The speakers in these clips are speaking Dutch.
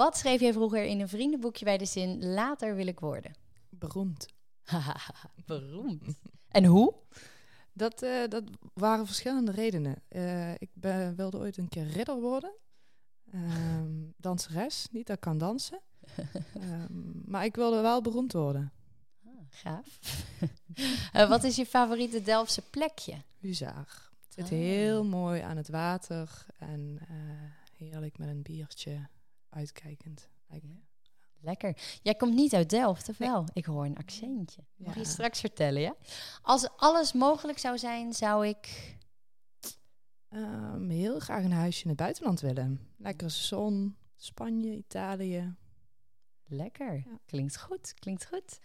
Wat schreef jij vroeger in een vriendenboekje bij de zin later wil ik worden? Beroemd. Beroemd. en hoe? Dat, uh, dat waren verschillende redenen. Uh, ik ben, wilde ooit een keer ridder worden. Um, danseres, niet dat ik kan dansen. um, maar ik wilde wel beroemd worden. Ah, gaaf. uh, wat is je favoriete Delftse plekje? Huzaar. Het zit ah. heel mooi aan het water en heerlijk met een biertje uitkijkend. Lekker. Jij komt niet uit Delft, of wel? Ik hoor een accentje. Mag je straks vertellen, ja? Als alles mogelijk zou zijn, zou ik... Um, heel graag een huisje in het buitenland willen. Lekkere zon, Spanje, Italië. Lekker. Ja. Klinkt goed, klinkt goed.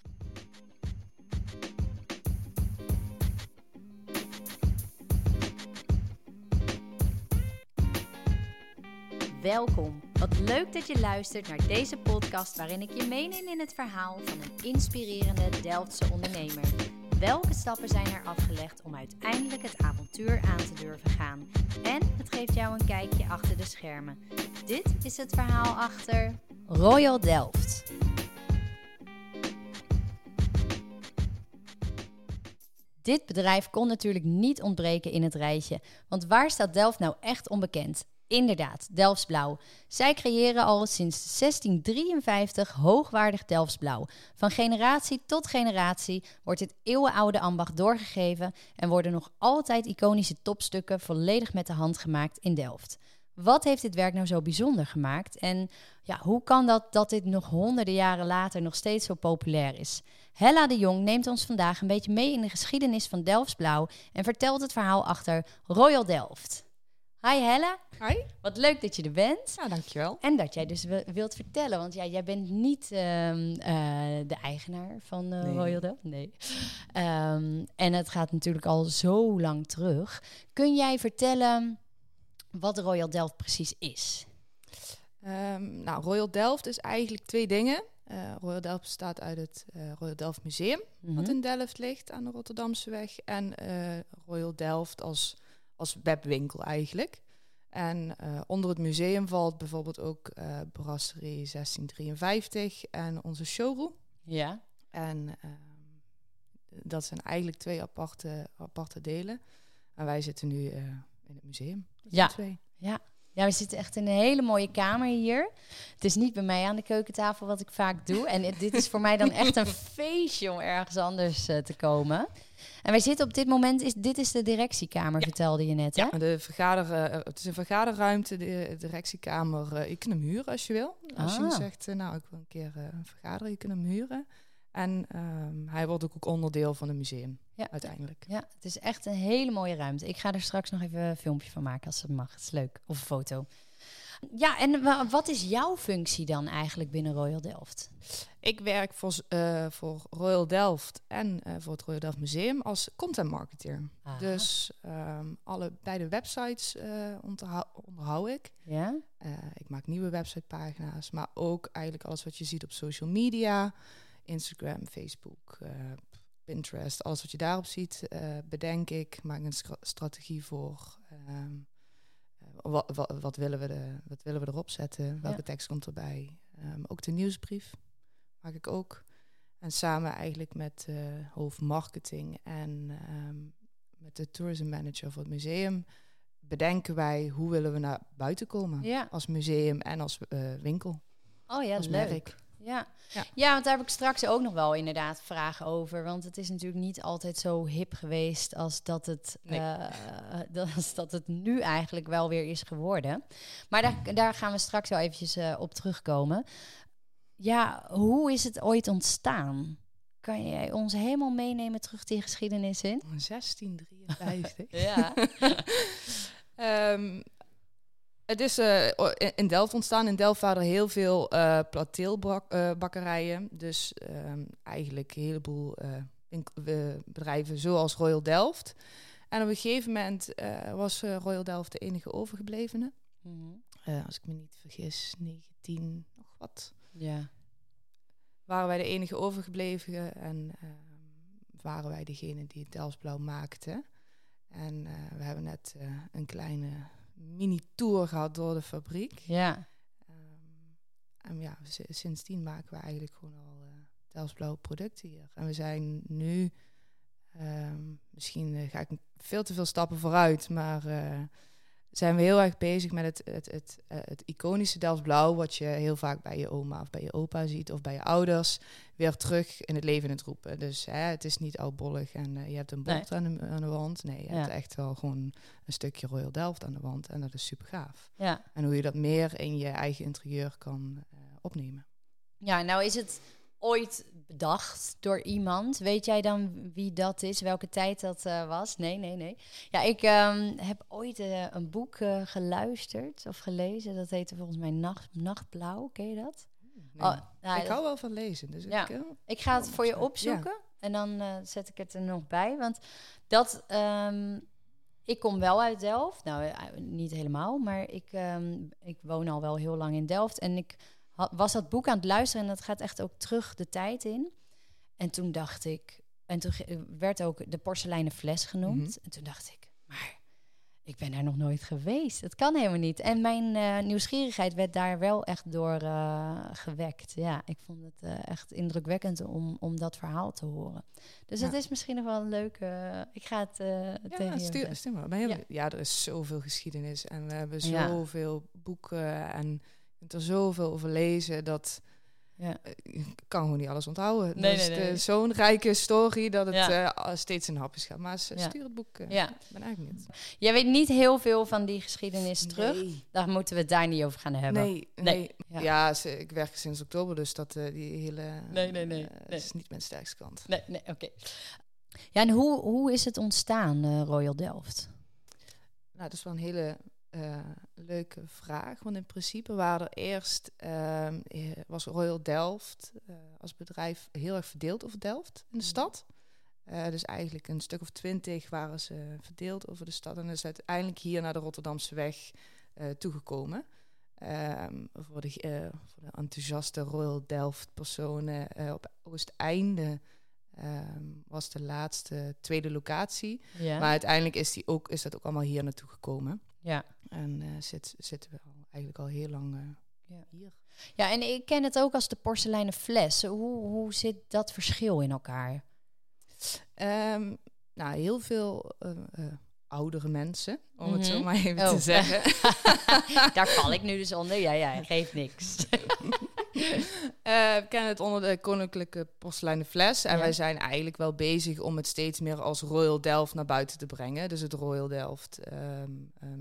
Welkom. Wat leuk dat je luistert naar deze podcast waarin ik je meeneem in het verhaal van een inspirerende Delftse ondernemer. Welke stappen zijn er afgelegd om uiteindelijk het avontuur aan te durven gaan? En het geeft jou een kijkje achter de schermen. Dit is het verhaal achter Royal Delft. Dit bedrijf kon natuurlijk niet ontbreken in het rijtje. Want waar staat Delft nou echt onbekend? Inderdaad, Delftsblauw. Zij creëren al sinds 1653 hoogwaardig Delftsblauw. Van generatie tot generatie wordt dit eeuwenoude ambacht doorgegeven en worden nog altijd iconische topstukken volledig met de hand gemaakt in Delft. Wat heeft dit werk nou zo bijzonder gemaakt? En ja, hoe kan dat dat dit nog honderden jaren later nog steeds zo populair is? Hella de Jong neemt ons vandaag een beetje mee in de geschiedenis van Delftsblauw en vertelt het verhaal achter Royal Delft. Hi Helle. Hi. Wat leuk dat je er bent. Ja, dankjewel. En dat jij dus wilt vertellen, want ja, jij bent niet um, uh, de eigenaar van uh, nee. Royal Delft. Nee. Um, en het gaat natuurlijk al zo lang terug. Kun jij vertellen wat Royal Delft precies is? Um, nou, Royal Delft is eigenlijk twee dingen. Uh, Royal Delft bestaat uit het Royal Delft Museum, mm -hmm. wat in Delft ligt aan de Rotterdamse weg. En Royal Delft als als webwinkel eigenlijk. En uh, onder het museum valt bijvoorbeeld ook uh, Brasserie 1653 en onze showroom. Ja. En uh, dat zijn eigenlijk twee aparte, aparte delen. En wij zitten nu in het museum. Ja. Twee. ja. Ja, we zitten echt in een hele mooie kamer hier. Het is niet bij mij aan de keukentafel wat ik vaak doe. En dit is voor mij dan echt een feestje om ergens anders te komen. En wij zitten op dit moment, is, dit is de directiekamer, vertelde je net. Hè? Ja, de vergader, uh, het is een vergaderruimte, de directiekamer. Uh, je kunt hem huren als je wil. Als ah. je zegt, uh, nou, ik wil een keer een vergaderen, je kunt hem huren. En um, hij wordt ook onderdeel van het museum, ja. uiteindelijk. Ja, het is echt een hele mooie ruimte. Ik ga er straks nog even een filmpje van maken als het mag. Het is leuk. Of een foto. Ja, en wat is jouw functie dan eigenlijk binnen Royal Delft? Ik werk voor, uh, voor Royal Delft en uh, voor het Royal Delft Museum als content marketeer. Aha. Dus um, alle beide websites uh, onderhou, onderhoud ik. Ja? ik maak nieuwe websitepagina's, maar ook eigenlijk alles wat je ziet op social media, Instagram, Facebook, Pinterest, alles wat je daarop ziet, bedenk ik, maak een strategie voor. Um, wat, wat, wat, willen we de, wat willen we erop zetten? Welke ja. tekst komt erbij? Um, ook de nieuwsbrief maak ik ook. En samen eigenlijk met uh, hoofdmarketing en um, met de tourism manager voor het museum bedenken wij hoe willen we naar buiten komen ja. als museum en als uh, winkel. Oh ja, als leuk. Merk. Ja. ja. Ja. want daar heb ik straks ook nog wel inderdaad vragen over. Want het is natuurlijk niet altijd zo hip geweest als dat het, nee. uh, als dat het nu eigenlijk wel weer is geworden. Maar daar, daar gaan we straks wel eventjes uh, op terugkomen. Ja, hoe is het ooit ontstaan? Kan jij ons helemaal meenemen terug die geschiedenis in? 1653. ja. um, Het is uh, in Delft ontstaan. In Delft waren er heel veel uh, plateelbakkerijen. Uh, dus um, eigenlijk een heleboel bedrijven zoals Royal Delft. En op een gegeven moment was Royal Delft de enige overgeblevene. Mm -hmm. als ik me niet vergis, 19 nog wat. Ja. Waren wij de enige overgebleven en ehm, waren wij degene die het Delftsblauw maakte. En we hebben net een kleine mini-tour gehad door de fabriek. Ja. Um, en ja, sindsdien maken we eigenlijk gewoon al eh Delftsblauwe producten hier. En we zijn nu, ehm, misschien eh, ga ik veel te veel stappen vooruit, maar eh, zijn we heel erg bezig met het, het, het, eh, het iconische Delftsblauw, wat je heel vaak bij je oma of bij je opa ziet of bij je ouders, weer terug in het leven in het roepen. Dus hè, het is niet oudbollig en eh, je hebt een bord aan, de, aan de wand. Nee, je Ja. hebt echt wel gewoon een stukje Royal Delft aan de wand en dat is super gaaf. Ja. En hoe je dat meer in je eigen interieur kan eh, opnemen. ja, nou is het ooit bedacht door iemand. Weet jij dan wie dat is? Welke tijd dat eh, was? Nee, nee, nee. Ja, ik ehm, heb ooit eh, een boek eh, geluisterd of gelezen. Dat heette volgens mij Nacht, Nachtblauw. Ken je dat? Nee. Oh, nou, ik hou wel van lezen, dus Ja. ik... Ik ga het voor je ja. opzoeken en dan zet ik het er nog bij. Want dat, ehm, ik kom wel uit Delft. Nou, niet helemaal, maar ik, ehm, ik woon al wel heel lang in Delft. En ik was dat boek aan het luisteren en dat gaat echt ook terug de tijd in. En toen dacht ik, en toen werd ook de porseleinen fles genoemd. Mhm. En toen dacht ik, maar ik ben daar nog nooit geweest. Dat kan helemaal niet. En mijn eh, nieuwsgierigheid werd daar wel echt door eh, gewekt. Ja, ik vond het eh, echt indrukwekkend om, om dat verhaal te horen. Dus Ja. het is misschien nog wel een leuke... Ik ga het tegen Ja, je stuur, stuur maar. Ja. ja. er is zoveel geschiedenis en we hebben zoveel boeken en kunt er zoveel over lezen dat Ja. eh, ik kan gewoon niet alles onthouden. Nee, dus nee, zo'n rijke story dat het Ja. eh, steeds in hapjes gaat. Maar stuur het boek. eh, Ja. Ben eigenlijk niet. Jij weet niet heel veel van die geschiedenis terug. Daar moeten we het daar niet over gaan hebben. Nee, Nee. Ja. Ja, ze- ik werk sinds oktober, dus dat eh, die hele Nee, nee, nee, nee. is niet mijn sterkste kant. Nee, nee, oké. Ja, en hoe, hoe is het ontstaan, Royal Delft? Nou, dat is wel een hele eh, leuke vraag. Want in principe waren er eerst, ehm, eh, was Royal Delft eh, als bedrijf heel erg verdeeld over Delft in de stad. Eh, dus eigenlijk een stuk of twintig waren ze verdeeld over de stad. En is uiteindelijk hier naar de Rotterdamse weg toegekomen. Ehm, voor, de, voor de enthousiaste Royal Delft personen op Oosteinde ehm, was de laatste tweede locatie. Ja. Maar uiteindelijk is, die ook, is dat ook allemaal hier naartoe gekomen. Ja. En eh, zit, zitten we al, eigenlijk al heel lang eh, Ja. hier. ja, en ik ken het ook als de porseleinen fles. Hoe, hoe zit dat verschil in elkaar? Ehm, nou, heel veel eh, oudere mensen, om het zo Mhm. maar even Oh. te zeggen. Daar val ik nu dus onder. Ja, ja, geeft niks. Eh, we kennen het onder de koninklijke porseleinen fles. En Ja. wij zijn eigenlijk wel bezig om het steeds meer als Royal Delft naar buiten te brengen. Dus het Royal Delft ehm, ehm,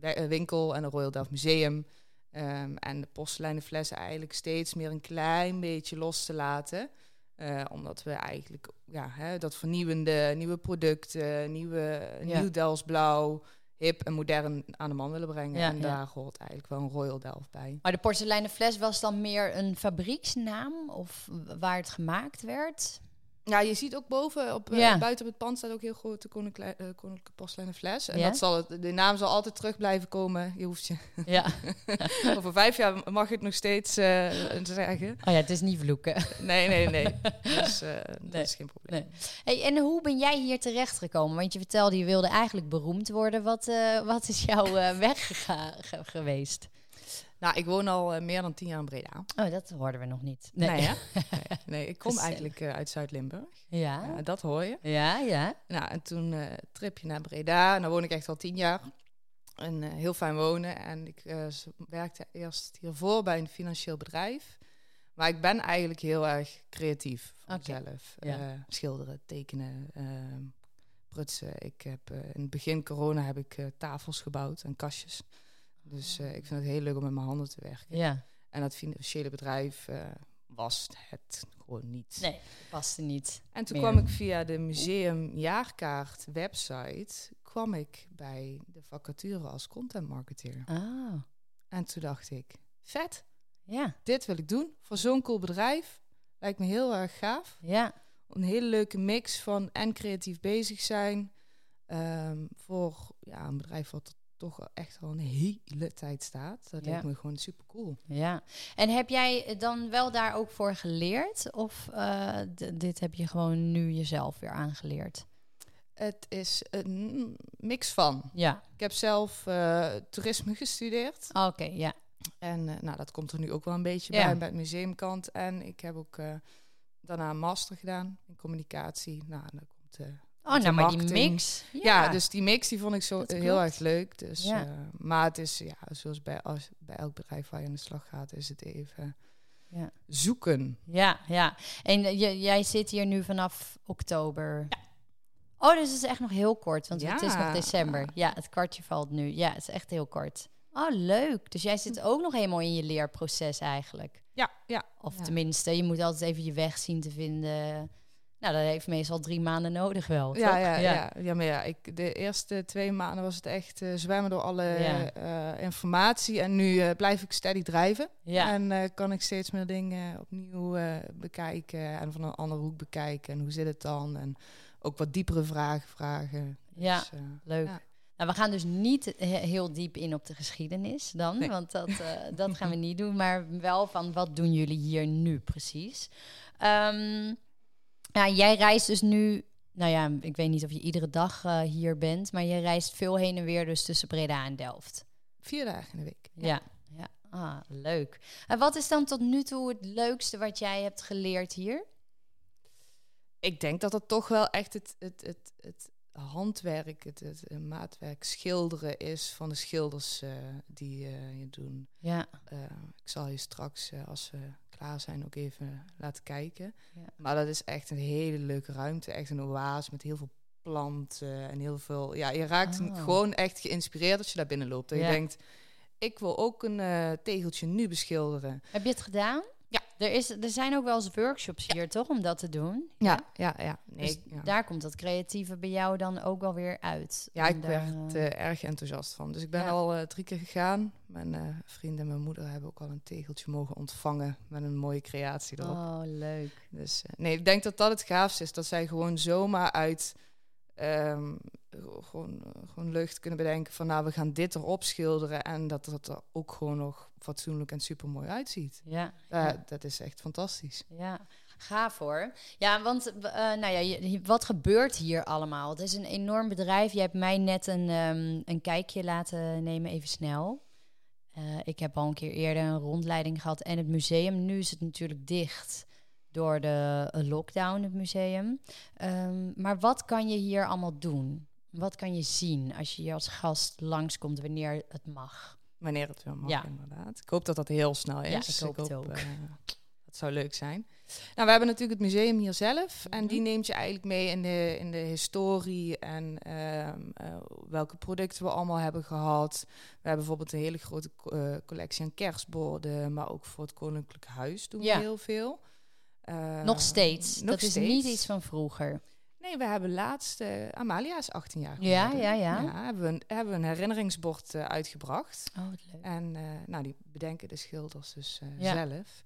eh, winkel en het Royal Delft museum. Ehm, en de porseleinen flessen eigenlijk steeds meer een klein beetje los te laten. Eh, omdat we eigenlijk ja, hè, dat vernieuwende, nieuwe producten, nieuwe, Ja. nieuw Delfts blauw, hip en modern aan de man willen brengen. Ja, en ja. daar hoort eigenlijk wel een Royal Delft bij. Maar de porseleinen fles was dan meer een fabrieksnaam? Of waar het gemaakt werd? Ja, je ziet ook boven, op, eh, buiten op het pand staat ook heel groot de koninklijke, eh, koninklijke porseleinen fles. En Ja. dat zal het, de naam zal altijd terug blijven komen. Je hoeft je, Ja. over vijf jaar mag je het nog steeds eh, zeggen. Oh ja, het is niet vloeken. Nee, nee, nee. Dus eh, dat is geen probleem. Nee. Hey, en hoe ben jij hier terecht gekomen? Want je vertelde, je wilde eigenlijk beroemd worden. Wat, eh, wat is jouw eh, weg ge- geweest? Nou, ik woon al eh, meer dan tien jaar in Breda. Oh, dat hoorden we nog niet. Nee? Nee, nee, ik kom Gezellig. eigenlijk eh, uit Zuid-Limburg. Ja, dat hoor je. ja, ja. Nou, en toen eh tripje naar Breda. En daar woon ik echt al tien jaar. En eh, heel fijn wonen. En ik eh, werkte eerst hiervoor bij een financieel bedrijf. Maar ik ben eigenlijk heel erg creatief van mezelf. ja. Eh, schilderen, tekenen, ehm, prutsen. Ik heb eh, in het begin corona heb ik eh, tafels gebouwd en kastjes. Dus eh, ik vind het heel leuk om met mijn handen te werken. Ja, En dat financiële bedrijf eh, was het gewoon niet. nee, paste niet. En toen meer. kwam ik via de museumjaarkaart website kwam ik bij de vacature als content marketeer. Ah, En toen dacht ik, vet, ja, dit wil ik doen voor zo'n cool bedrijf. Lijkt me heel erg gaaf. ja, Een hele leuke mix van en creatief bezig zijn. ehm, voor ja, een bedrijf wat toch echt al een hele tijd staat. Dat Ja. lijkt me gewoon super cool. ja. En heb jij dan wel daar ook voor geleerd? Of eh, dit heb je gewoon nu jezelf weer aangeleerd? Het is een mix van. Ja, Ik heb zelf eh, toerisme gestudeerd. oké, ja. En eh, nou, dat komt er nu ook wel een beetje Ja. bij, bij het museumkant. En ik heb ook daarna een master gedaan in communicatie. Nou, dan komt... Oh, nou, maar die mix. ja. dus die mix die vond ik zo heel erg leuk. Dus, Ja. eh, maar het is, ja, zoals bij, als, bij elk bedrijf waar je aan de slag gaat, is het even Ja. zoeken. Ja, ja. En eh, j- jij zit hier nu vanaf oktober. Oh, dus het is echt nog heel kort, want het is nog december. Ja, het kwartje valt nu. Ja, het is echt heel kort. Oh, leuk. Dus jij zit ook nog helemaal in je leerproces eigenlijk. Ja, ja. Of Ja. tenminste, je moet altijd even je weg zien te vinden. Nou, dat heeft meestal drie maanden nodig wel, Ja, ja, ja. ja, maar ja, ik, de eerste twee maanden was het echt eh, zwemmen door alle Ja. eh, informatie. En nu eh, blijf ik steady drijven. Ja. En kan ik steeds meer dingen opnieuw bekijken en van een andere hoek bekijken. En hoe zit het dan? En ook wat diepere vragen vragen. Ja. Dus, Leuk. Nou, we gaan dus niet he- heel diep in op de geschiedenis dan, Nee. want dat, dat gaan we niet doen, maar wel van wat doen jullie hier nu precies. Ehm, ja, jij reist dus nu, nou ja, ik weet niet of je iedere dag eh, hier bent, maar je reist veel heen en weer dus tussen Breda en Delft. vier dagen in de week. Ja, ja. Ah, leuk. En wat is dan tot nu toe het leukste wat jij hebt geleerd hier? Ik denk dat dat toch wel echt het, het, het, het handwerk, het, het, eh, maatwerk, schilderen is van de schilders eh, die eh, je doen. Ja, Eh, ik zal je straks, eh, als we klaar zijn, ook even laten kijken. Ja. Maar dat is echt een hele leuke ruimte. Echt een oase met heel veel planten en heel veel... Ja, je raakt Oh. gewoon echt geïnspireerd als je daar binnen loopt. Ja. je denkt, ik wil ook een eh, tegeltje nu beschilderen. heb je het gedaan? Er, is, er zijn ook wel eens workshops hier, toch, om dat te doen? Ja, ja, ja. Nee, Dus ja. daar komt dat creatieve bij jou dan ook wel weer uit. Ja, ik daar, werd eh, eh, erg enthousiast van. Dus ik ben al eh, drie keer gegaan. Mijn eh, vriend en mijn moeder hebben ook al een tegeltje mogen ontvangen met een mooie creatie erop. Oh, leuk. Dus nee, ik denk dat dat het gaafste is. Dat zij gewoon zomaar uit ehm, gewoon, eh, gewoon lucht kunnen bedenken van nou, we gaan dit erop schilderen. En dat dat er ook gewoon nog fatsoenlijk en super mooi uitziet. Ja, Eh, ja, Dat is echt fantastisch. ja. gaaf hoor. Ja, want eh, nou ja, je- wat gebeurt hier allemaal? Het is een enorm bedrijf. Je hebt mij net een, ehm, een kijkje laten nemen, even snel. Eh, ik heb al een keer eerder een rondleiding gehad en het museum. Nu is het natuurlijk dicht door de eh, lockdown, het museum. Ehm, maar wat kan je hier allemaal doen? Wat kan je zien als je hier als gast langskomt wanneer het mag? Wanneer het wel mag, Ja. inderdaad. Ik hoop dat dat heel snel is. Ja, ik hoop het ook. eh, dat zou leuk zijn. Nou, we hebben natuurlijk het museum hier zelf. En Mhm. die neemt je eigenlijk mee in de, in de historie en ehm, eh, welke producten we allemaal hebben gehad. We hebben bijvoorbeeld een hele grote co- collectie aan kerstborden. Maar ook voor het Koninklijk Huis doen Ja. we heel veel. Eh, nog steeds. nog dat is niet iets van vroeger. Nee, we hebben laatst... Amalia is 18 jaar Ja, geworden. ja, ja. hebben we een, hebben we een herinneringsbord eh, uitgebracht. Oh, wat leuk. En eh, nou, die bedenken de schilders dus Ja. zelf.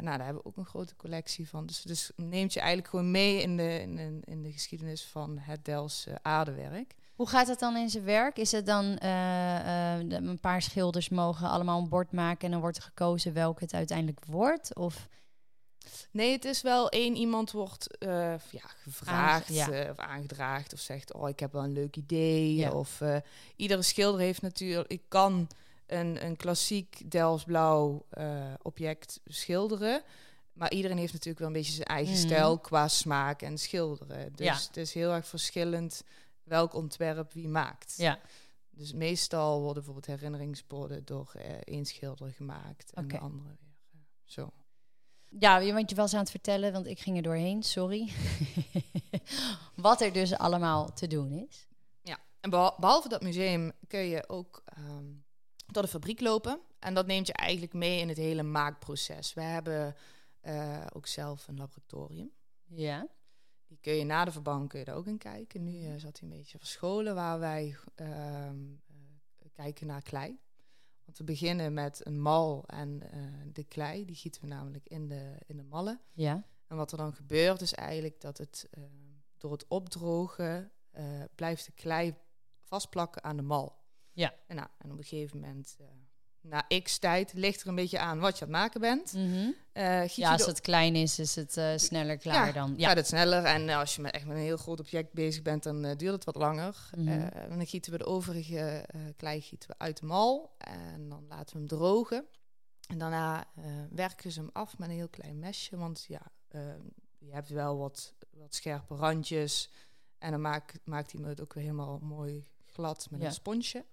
Nou, daar hebben we ook een grote collectie van. Dus, dus neemt je eigenlijk gewoon mee in de, in, in de geschiedenis van het Dels aardewerk. Hoe gaat het dan in zijn werk? Is het dan de- een paar schilders mogen allemaal een bord maken en dan wordt er gekozen welke het uiteindelijk wordt? Of Nee, het is wel één iemand wordt eh, ja, gevraagd Aange- ja. eh, of aangedraagd of zegt, oh, ik heb wel een leuk idee. Ja. Of eh, iedere schilder heeft natuurlijk, ik kan een, een klassiek Delftsblauw eh object schilderen. Maar iedereen heeft natuurlijk wel een beetje zijn eigen Mhm. stijl qua smaak en schilderen. Dus Ja. het is heel erg verschillend welk ontwerp wie maakt. ja, Dus meestal worden bijvoorbeeld herinneringsborden door één schilder gemaakt en de andere weer zo. Ja, want je was aan het vertellen, want ik ging er doorheen, sorry. Wat er dus allemaal te doen is. En behal- behalve dat museum kun je ook ehm door de fabriek lopen. En dat neemt je eigenlijk mee in het hele maakproces. We hebben eh, ook zelf een laboratorium. Ja, Die kun je na de verbouwing kun je er ook in kijken. Nu eh, zat hij een beetje verscholen waar wij ehm, eh, kijken naar klei. Want we beginnen met een mal en eh, de klei. Die gieten we namelijk in de, in de mallen. ja, En wat er dan gebeurt is eigenlijk dat het eh, door het opdrogen eh, blijft de klei vastplakken aan de mal. Ja. En, nou, en op een gegeven moment na x tijd, ligt er een beetje aan wat je aan het maken bent. Mhm. Eh, Ja, als het klein is, is het eh, sneller klaar Ja, dan. Ja. gaat het sneller. En eh, als je met echt met een heel groot object bezig bent, dan duurt het wat langer. Mhm. Dan gieten we de overige klei gieten we uit de mal. En dan laten we hem drogen. En daarna werken ze hem af met een heel klein mesje. Want ja, eh, je hebt wel wat, wat scherpe randjes. En dan maakt, maakt hij het ook weer helemaal mooi glad met Ja. een sponsje.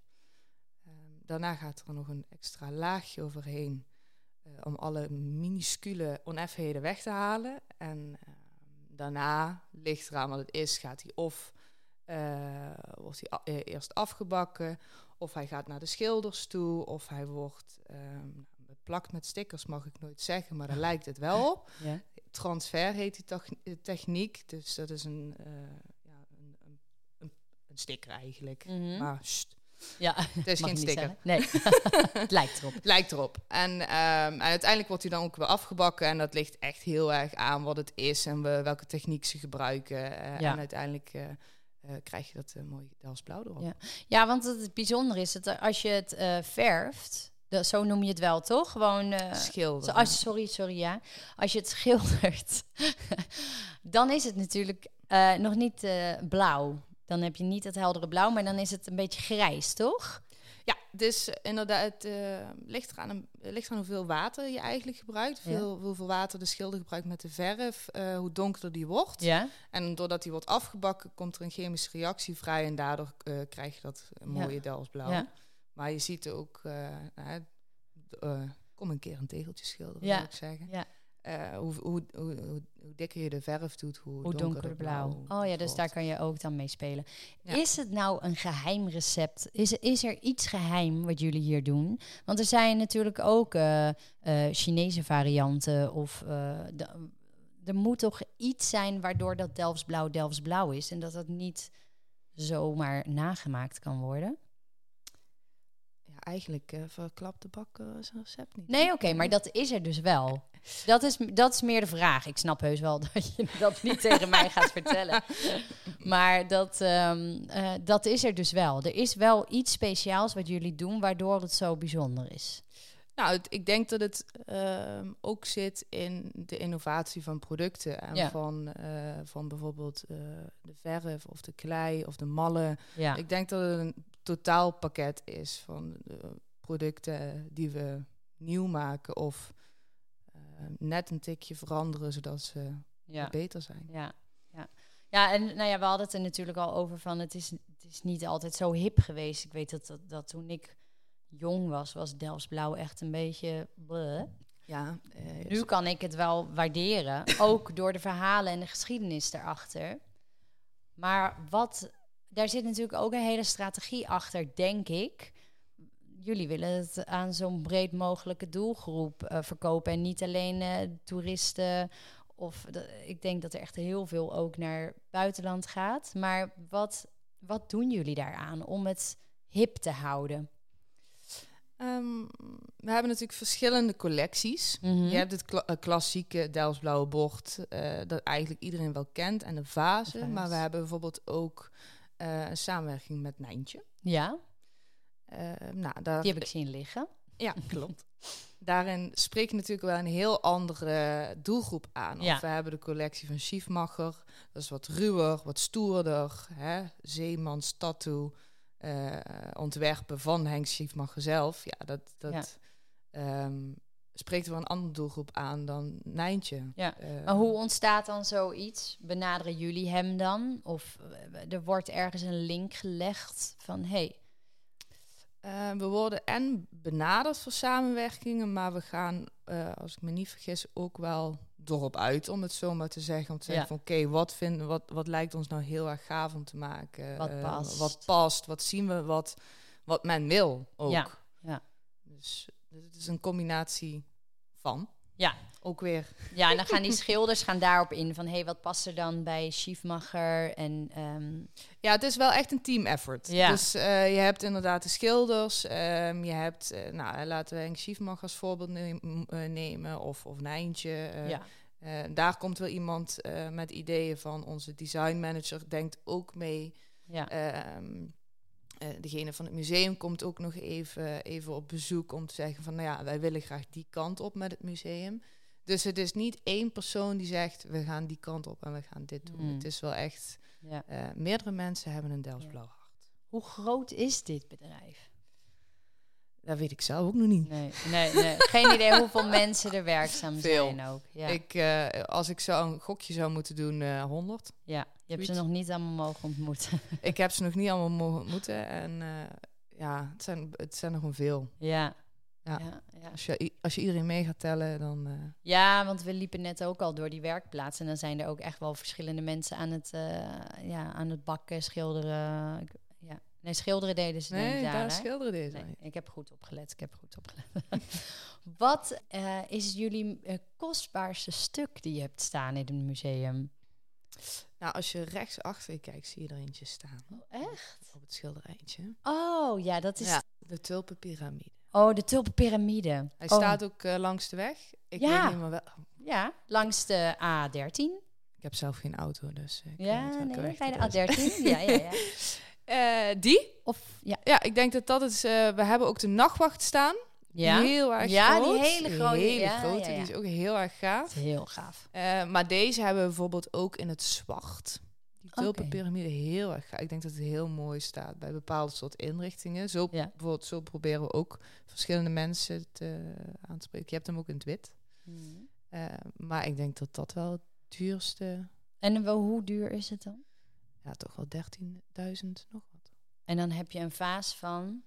Daarna gaat er nog een extra laagje overheen. eh, om alle minuscule oneffenheden weg te halen. En ehm, daarna, ligt eraan wat het is, gaat hij of eh, wordt hij eh, eerst afgebakken, of hij gaat naar de schilders toe, of hij wordt ehm, beplakt met stickers, mag ik nooit zeggen, maar daar lijkt het wel op. Ja. Transfer heet die techniek, dus dat is een, ja, een, een, een, een sticker eigenlijk. Mhm. Maar sst, ja. het is geen sticker. Nee, het lijkt erop. Het lijkt erop. En, ehm, en uiteindelijk wordt hij dan ook weer afgebakken. En dat ligt echt heel erg aan wat het is en we, welke techniek ze gebruiken. Eh, Ja. En uiteindelijk eh, eh, krijg je dat mooie Delfts blauw erop. Ja. Ja, want het bijzondere is dat als je het verft, dat, zo noem je het wel, toch? Gewoon. eh, Schilderen. als, sorry, sorry, ja. Als je het schildert, dan is het natuurlijk nog niet blauw. Dan heb je niet het heldere blauw, maar dan is het een beetje grijs, toch? Ja, dus eh, inderdaad, het eh, ligt, eraan, ligt eraan hoeveel water je eigenlijk gebruikt. Ja. Veel, Hoeveel water de schilder gebruikt met de verf, eh, hoe donkerder die wordt. Ja. En doordat die wordt afgebakken, komt er een chemische reactie vrij. En daardoor krijg je dat Ja. mooie blauw. Ja. Maar je ziet ook, kom een keer een tegeltje schilderen, Ja. zou ik zeggen. Eh, hoe, hoe, hoe, dikker je de verf doet, hoe, Hoe donkerder. Oh ja, dus daar kan je ook dan mee spelen. Ja. Is het nou een geheim recept? Is, is er iets geheim wat jullie hier doen? Want er zijn natuurlijk ook eh, eh, Chinese varianten. Of de- er moet toch iets zijn waardoor dat Delfts blauw Delfts blauw is. En dat dat niet zomaar nagemaakt kan worden. Ja, eigenlijk verklapt de bak zijn recept niet. Nee, oké, maar dat is er dus wel. Dat is, dat is meer de vraag. Ik snap heus wel dat je dat niet tegen mij gaat vertellen. Maar dat, ehm, eh, dat is er dus wel. Er is wel iets speciaals wat jullie doen, waardoor het zo bijzonder is. Nou, het- ik denk dat het ehm, ook zit in de innovatie van producten. En Ja. van, eh, van bijvoorbeeld eh, de verf of de klei of de mallen. Ja, Ik denk dat het een totaalpakket is van de producten die we nieuw maken of net een tikje veranderen zodat ze ja, beter zijn. ja, ja. Ja, en nou ja, we hadden het er natuurlijk al over van het is, het is niet altijd zo hip geweest. Ik weet dat, dat, dat toen ik jong was, was Delfts Blauw echt een beetje... bleh. Ja, eh, Nu kan ik het wel waarderen, ook door de verhalen en de geschiedenis daarachter. Maar wat, daar zit natuurlijk ook een hele strategie achter, denk ik. Jullie willen het aan zo'n breed mogelijke doelgroep eh, verkopen en niet alleen eh, toeristen. Of de- ik denk dat er echt heel veel ook naar buitenland gaat. Maar wat, wat doen jullie daaraan om het hip te houden? Ehm, we hebben natuurlijk verschillende collecties. Mhm. Je hebt het kla- eh, klassieke Delfts blauwe bord, eh, dat eigenlijk iedereen wel kent, en de vazen. Maar we hebben bijvoorbeeld ook een samenwerking met Nijntje. Ja, nou, daar, die heb ik zien liggen. Ja, klopt. Daarin spreek je natuurlijk wel een heel andere doelgroep aan. Ja. Of we hebben de collectie van Schiefmacher. Dat is wat ruwer, wat stoerder. Hè? Zeemans tattoo. eh, ontwerpen van Henk Schiefmacher zelf. Ja, dat, dat ehm, spreekt wel een andere doelgroep aan dan Nijntje. Ja. Eh, Maar hoe ontstaat dan zoiets? Benaderen jullie hem dan? Of eh, er wordt ergens een link gelegd van hey, Eh, we worden en benaderd voor samenwerkingen, maar we gaan, eh, als ik me niet vergis, ook wel erop uit, om het zo maar te zeggen. Om te zeggen Ja. van oké, wat wat, wat lijkt ons nou heel erg gaaf om te maken? Wat Eh, past. wat past, wat zien we, wat, wat men wil ook. Ja, ja. Dus, dus het is een combinatie van. Ja. Ook weer. ja, en dan gaan die schilders gaan daarop in van hey, wat past er dan bij Schiefmacher en ehm, Ja, het is wel echt een team effort. Ja. Dus eh, je hebt inderdaad de schilders. ehm, je hebt, eh, nou, laten we Henk Schiefmach als voorbeeld neem- eh, nemen. Of, of Nijntje. ja, daar komt wel iemand met ideeën van. Onze design manager denkt ook mee. ja, Ehm, Eh, degene van het museum komt ook nog even, even op bezoek om te zeggen van, nou ja, wij willen graag die kant op met het museum. Dus het is niet één persoon die zegt, we gaan die kant op en we gaan dit doen. Mm. Het is wel echt, Ja. eh, meerdere mensen hebben een Delfts blauw hart. Hoe groot is dit bedrijf? Dat weet ik zelf ook nog niet. Nee, nee, nee. Geen idee hoeveel mensen er werkzaam Veel. zijn ook. Ja, Ik, eh, als ik zo een gokje zou moeten doen, eh 100. ja. je hebt ze nog niet allemaal mogen ontmoeten. ik heb ze nog niet allemaal mogen ontmoeten. En eh, ja, het zijn, het zijn er gewoon veel. ja. Ja. Ja, ja. Als je, als je iedereen mee gaat tellen, dan... eh, ja, want we liepen net ook al door die werkplaats. En dan zijn er ook echt wel verschillende mensen aan het, eh, ja, aan het bakken, schilderen. Nee, schilderen deden ze nee, ik daar. daar schilderen deze. Nee, ik heb goed opgelet. Ik heb goed opgelet. Wat eh, is jullie eh, kostbaarste stuk die je hebt staan in het museum? Nou, als je rechts achter je kijkt, zie je er eentje staan. Oh, echt? Op het schilderijtje. Oh, ja, dat is... Ja, de tulpenpiramide. Oh, de tulpenpiramide. Hij Oh, staat ook eh, langs de weg. Ik Ja. weet niet meer wel. Ja, langs de A13. Ik heb zelf geen auto, dus ik Ja, niet nee, bij de is. A13. ja, ja, ja. Eh, die? Of, ja. Ja, ik denk dat dat is... eh, we hebben ook de nachtwacht staan. Ja, Heel erg Ja, die hele grote, hele ja, grote, ja, die is ook heel erg gaaf. heel gaaf. Eh, maar deze hebben we bijvoorbeeld ook in het zwart. Die Oké. tulpenpiramide heel erg gaaf. Ik denk dat het heel mooi staat bij bepaalde soort inrichtingen. Zo, bijvoorbeeld, zo proberen we ook verschillende mensen te, aan te spreken. Je hebt hem ook in het wit. Hmm. Maar ik denk dat dat wel het duurste... En wel, hoe duur is het dan? Ja, toch wel 13.000 nog wat. En dan heb je een vaas van...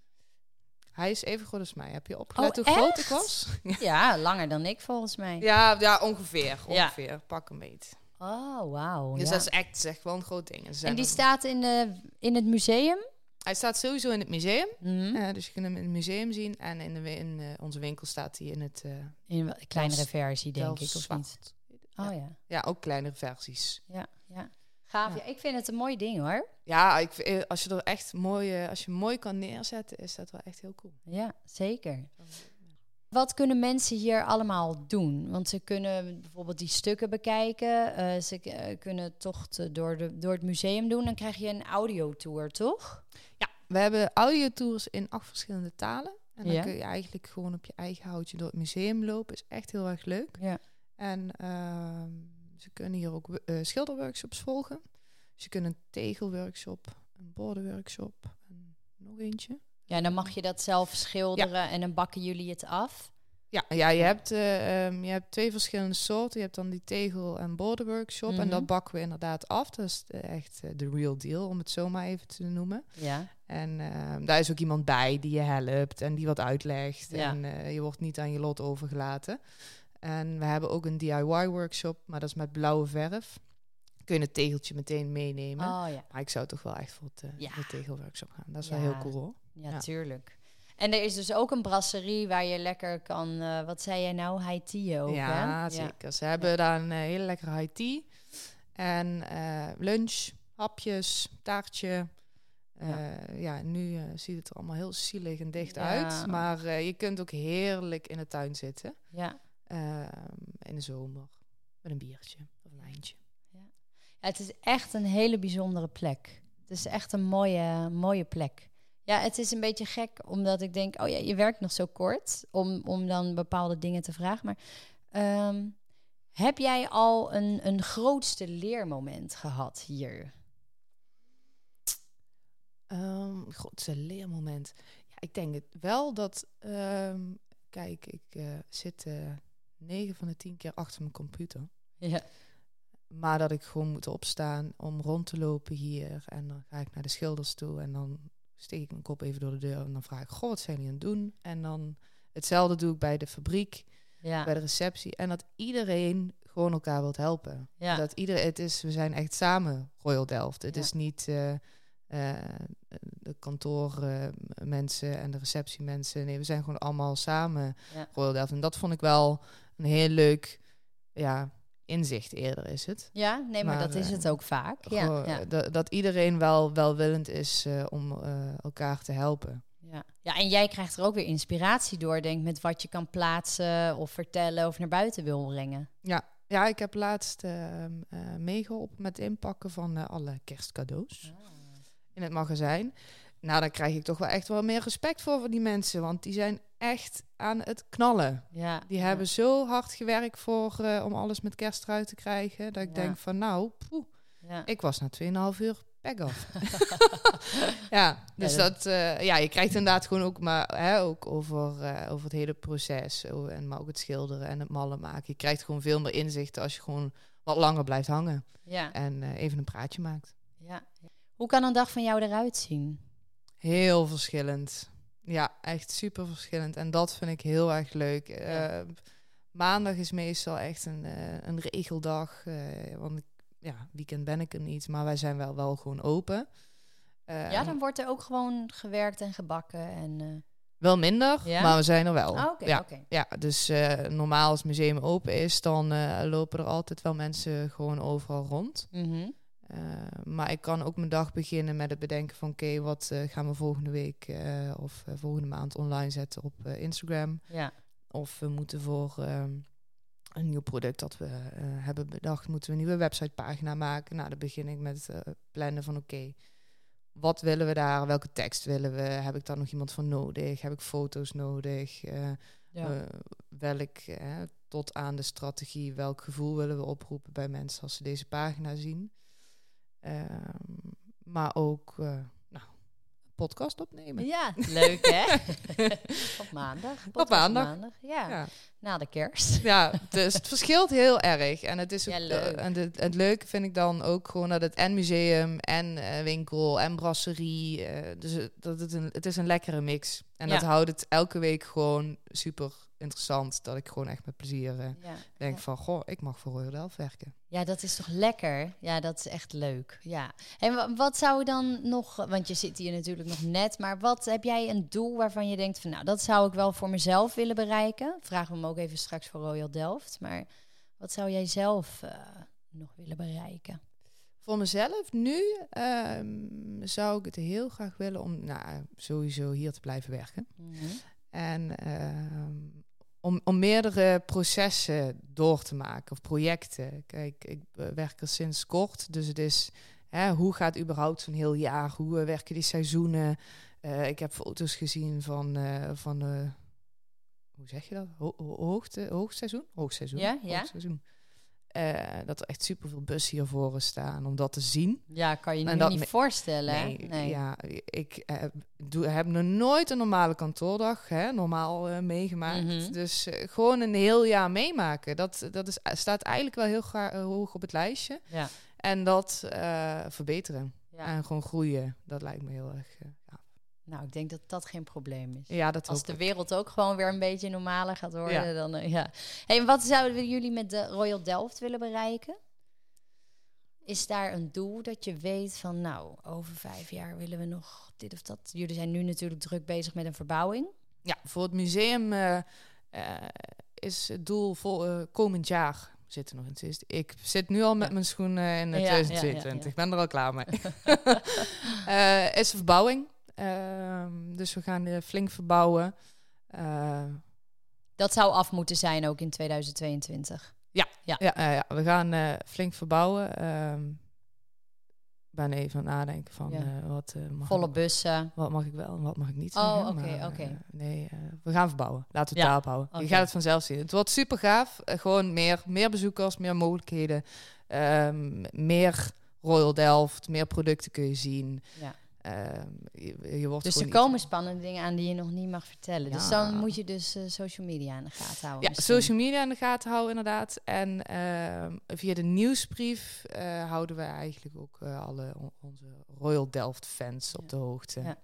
Hij is even groot als mij. Heb je opgelet Oh, hoe groot ik was? Ja, langer dan ik volgens mij. ja, ja, ongeveer. Ja. Ongeveer. Pak een beet. Oh, wauw. Dus ja. dat is echt, is echt wel een groot ding. En, die staat in, de, in het museum? Hij staat sowieso in het museum. Mhm. Eh, dus je kunt hem in het museum zien. En in, de, in eh, onze winkel staat hij in het... eh In een kleinere versie, denk ik, of niet? Oh ja. Ja, ook kleinere versies. Ja, ja. Gaaf. Ja. Ik vind het een mooi ding hoor. Ja, ik, eh, als je er echt mooi, als je mooi kan neerzetten, is dat wel echt heel cool. Ja, zeker. Wat kunnen mensen hier allemaal doen? Want ze kunnen bijvoorbeeld die stukken bekijken. eh, ze eh, kunnen tochten door, de, door het museum doen. Dan krijg je een audiotour, toch? Ja, we hebben audiotours in acht verschillende talen. En dan Ja. kun je eigenlijk gewoon op je eigen houtje door het museum lopen. Is echt heel erg leuk. Ja. En ehm, ze kunnen hier ook eh, schilderworkshops volgen. Dus je kunt een tegelworkshop, een bordenworkshop en nog eentje. Ja, dan mag je dat zelf schilderen en dan bakken jullie het af. Ja, ja je, hebt, eh, ehm, je hebt twee verschillende soorten. Je hebt dan die tegel- en bordenworkshop. En Mhm. dat bakken we inderdaad af. Dat is eh, echt de real deal, om het zo maar even te noemen. Ja. En ehm, daar is ook iemand bij die je helpt en die wat uitlegt. Ja. En je wordt niet aan je lot overgelaten. En we hebben ook een DIY-workshop, maar dat is met blauwe verf. Kun je het tegeltje meteen meenemen. Oh ja. Maar ik zou toch wel echt voor het, eh, Ja. voor het tegelworkshop gaan. Dat is Ja. wel heel cool hoor. Ja, Ja. tuurlijk. En er is dus ook een brasserie waar je lekker kan... eh, wat zei jij nou? High tea ook, ja, hè? zeker. Ze hebben daar een eh, hele lekkere high tea. En lunch, hapjes, taartje. Eh, ja. nu ziet het er allemaal heel zielig en dicht Ja. uit. Maar eh, je kunt ook heerlijk in de tuin zitten. Ja. Ehm, in de zomer. Met een biertje of een eindje. Ja, het is echt een hele bijzondere plek. Het is echt een mooie, mooie plek. Ja, het is een beetje gek, omdat ik denk, oh ja, je werkt nog zo kort om, om dan bepaalde dingen te vragen. Maar ehm, heb jij al een, een grootste leermoment gehad hier? Ehm grootste leermoment. Ja, ik denk het wel dat... kijk, ik eh, zit eh 9 van de 10 keer achter mijn computer. Ja. Maar dat ik gewoon moet opstaan om rond te lopen hier. En dan ga ik naar de schilders toe. En dan steek ik mijn kop even door de deur. En dan vraag ik, goh, wat zijn jullie aan het doen? En dan hetzelfde doe ik bij de fabriek, Ja. bij de receptie. En dat iedereen gewoon elkaar wilt helpen. Ja. Dat iedereen, het is, we zijn echt samen Royal Delft. Het Ja. is niet eh, eh, de kantoormensen en de receptiemensen. Nee, we zijn gewoon allemaal samen Ja. Royal Delft. En dat vond ik wel een heel leuk ja, inzicht eerder is het. ja, nee, maar, Maar, dat is eh, het ook vaak. Ja, Gewoon, ja, eh, dat, iedereen wel welwillend is eh, om eh, elkaar te helpen. ja. ja, en jij krijgt er ook weer inspiratie door, denk met wat je kan plaatsen of vertellen of naar buiten wil brengen. Ja, ja ik heb laatst eh, eh, meegeholpen met inpakken van eh, alle kerstcadeaus in het magazijn. Nou, dan krijg ik toch wel echt wel meer respect voor van die mensen. Want die zijn echt aan het knallen. Ja, Die ja. hebben zo hard gewerkt voor, eh, om alles met kerst eruit te krijgen. Dat ik Ja. denk van nou, poeh, Ja. ik was na 2,5 uur pek af. ja, dus dat- dat, eh, ja, je krijgt inderdaad gewoon ook, maar hè, ook over, eh, over het hele proces. en, maar ook het schilderen en het mallen maken. Je krijgt gewoon veel meer inzicht als je gewoon wat langer blijft hangen. Ja, En even een praatje maakt. ja. Hoe kan een dag van jou eruit zien? Heel verschillend. Ja, echt super verschillend. En dat vind ik heel erg leuk. Ja. Eh, maandag is meestal echt een, eh, een regeldag. eh, want ik, ja, weekend ben ik er niet, maar wij zijn wel, wel gewoon open. Ja, dan wordt er ook gewoon gewerkt en gebakken. En, Wel minder, Ja? maar we zijn er wel. ah, Oké, ja. oké. ja, dus eh, normaal als het museum open is, dan lopen er altijd wel mensen gewoon overal rond. Mhm. Eh, maar ik kan ook mijn dag beginnen met het bedenken van... oké, wat eh, gaan we volgende week eh, of volgende maand online zetten op Instagram... Ja, Of we moeten voor ehm, een nieuw product dat we hebben bedacht, moeten we een nieuwe websitepagina maken. Nou, dan begin ik met eh, plannen van oké, wat willen we daar? Welke tekst willen we? Heb ik daar nog iemand voor nodig? Heb ik foto's nodig? Ja. welk, tot aan de strategie, welk gevoel willen we oproepen bij mensen als ze deze pagina zien? Ehm, maar ook, eh, nou, een podcast opnemen. ja leuk hè? op maandag. podcast maandag. Ja. Ja. na de kerst. Ja, dus het verschilt heel erg. En het is ook, Ja, leuk. eh, en het, het leuke vind ik dan ook gewoon dat het en museum en eh, winkel en brasserie. eh, dus het- dat het, een, het is een lekkere mix. En Ja. dat houdt het elke week gewoon super interessant. Dat ik gewoon echt met plezier eh, Ja. denk Ja. van, goh, ik mag voor Royal Delft werken. Ja, dat is toch lekker? Ja, dat is echt leuk. Ja. En wa- wat zou dan nog, want je zit hier natuurlijk nog net, maar wat heb jij een doel waarvan je denkt van, nou, dat zou ik wel voor mezelf willen bereiken? Vragen we hem ook even straks voor Royal Delft. Maar wat zou jij zelf eh, nog willen bereiken? Voor mezelf nu ehm, zou ik het heel graag willen om nou, sowieso hier te blijven werken. Mhm. En ehm, om, om meerdere processen door te maken of projecten. Kijk, ik eh, werk er sinds kort, dus het is hè, hoe gaat überhaupt zo'n heel jaar? Hoe eh, werken die seizoenen? Eh, ik heb foto's gezien van, van hoe zeg je dat? Ho ho- hoogte, hoogseizoen? Hoogseizoen. Ja, ja. Hoogseizoen. Eh, dat er echt superveel bussen hier voor staan om dat te zien. Ja, kan je dat niet voorstellen. Nee, ja, ik eh, doe, heb nog nooit een normale kantoordag hè, normaal eh, meegemaakt. Mhm. Dus gewoon een heel jaar meemaken. Dat, dat is, staat eigenlijk wel heel gra- eh, hoog op het lijstje. Ja. En dat verbeteren. Ja. En gewoon groeien. Dat lijkt me heel erg. Nou, ik denk dat dat geen probleem is. ja, dat Als de wereld ook gewoon weer een beetje normaler gaat worden, Ja. dan eh, ja. Hey, wat zouden jullie met de Royal Delft willen bereiken? Is daar een doel dat je weet van, nou, over vijf jaar willen we nog dit of dat? Jullie zijn nu natuurlijk druk bezig met een verbouwing. Ja, voor het museum eh, eh, is het doel voor eh, komend jaar. Zitten nog in 20. Ik zit nu al met Ja. mijn schoenen in Ja, eh, ja, ja, 2022. ja. Ik ben er al klaar mee. Is een verbouwing. Ehm, dus we gaan flink verbouwen. Eh, Dat zou af moeten zijn ook in 2022. ja, ja, ja, we gaan eh, flink verbouwen. Ehm, ik ben even aan het nadenken van Ja. eh, wat, eh, mag Volle bussen. wat mag ik wel en wat mag ik niet Oh, oké, oké. nee, we gaan verbouwen. Laten we Ja, het daarop houden. oké. Je gaat het vanzelf zien. Het wordt super gaaf. Gewoon meer, meer bezoekers, meer mogelijkheden. Ehm, meer Royal Delft, meer producten kun je zien. Ja. Ehm, je, je wordt Dus er komen spannende dingen aan die je nog niet mag vertellen. Dus dan moet je dus eh, social media in de gaten houden. Ja, misschien. social media in de gaten houden inderdaad. En ehm, via de nieuwsbrief eh, houden we eigenlijk ook eh, alle on- onze Royal Delft fans op de hoogte. Ja.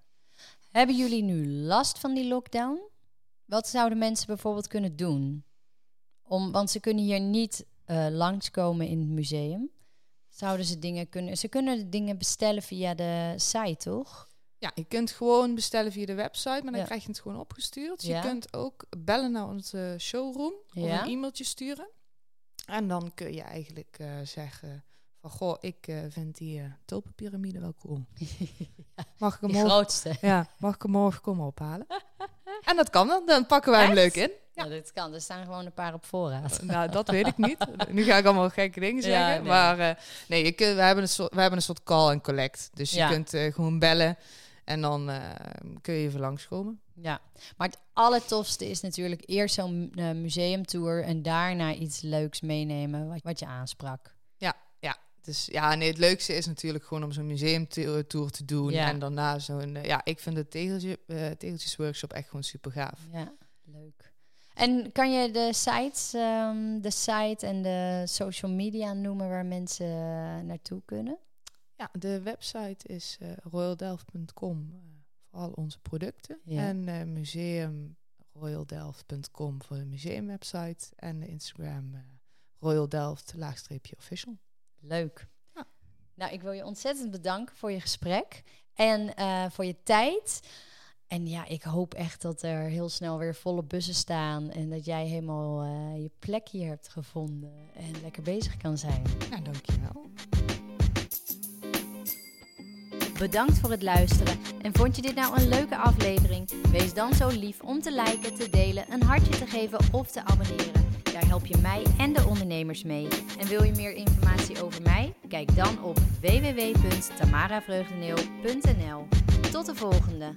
Hebben jullie nu last van die lockdown? Wat zouden mensen bijvoorbeeld kunnen doen? Om, want ze kunnen hier niet langskomen in het museum. Zouden ze dingen kunnen... Ze kunnen de dingen bestellen via de site, toch? Ja, je kunt gewoon bestellen via de website, maar dan Ja. krijg je het gewoon opgestuurd. Ja. Je kunt ook bellen naar onze showroom of Ja. een e-mailtje sturen. En dan kun je eigenlijk eh, zeggen van, goh, ik eh, vind die uh, tulpenpyramide wel cool. Mag ik hem Die morgen, grootste. ja, mag ik hem morgen komen ophalen? en dat kan dan. Dan pakken wij hem leuk in. Ja, dit kan. Er staan gewoon een paar op voorraad. Nou, dat weet ik niet. Nu ga ik allemaal gekke dingen Ja, zeggen. nee. Maar eh, nee, je kunt, we, hebben een soort, we hebben een soort call and collect. Dus je Ja. kunt eh, gewoon bellen. En dan eh, kun je even langskomen. Ja, maar het allertofste is natuurlijk eerst zo'n museumtour en daarna iets leuks meenemen wat, wat je aansprak. Ja, ja. Dus ja, nee, het leukste is natuurlijk gewoon om zo'n museumtour te doen. Ja. En daarna zo'n, ja, ik vind de tegeltje, uh, tegeltjesworkshop echt gewoon super gaaf. Ja. En kan je de sites, um, de site en de social media noemen waar mensen naartoe kunnen? Ja, de website is uh, royaldelft.com uh, voor al onze producten. Ja. En uh, museum royaldelft.com voor de museumwebsite. En de Instagram uh, royaldelft official. Leuk. Ja. Nou, ik wil je ontzettend bedanken voor je gesprek en voor je tijd. En ja, ik hoop echt dat er heel snel weer volle bussen staan en dat jij helemaal je plek hier hebt gevonden en lekker bezig kan zijn. Ja, dankjewel. Bedankt voor het luisteren. En vond je dit nou een leuke aflevering? Wees dan zo lief om te liken, te delen, een hartje te geven of te abonneren. Daar help je mij en de ondernemers mee. En wil je meer informatie over mij? Kijk dan op www.tamaravreugdeneel.nl. Tot de volgende!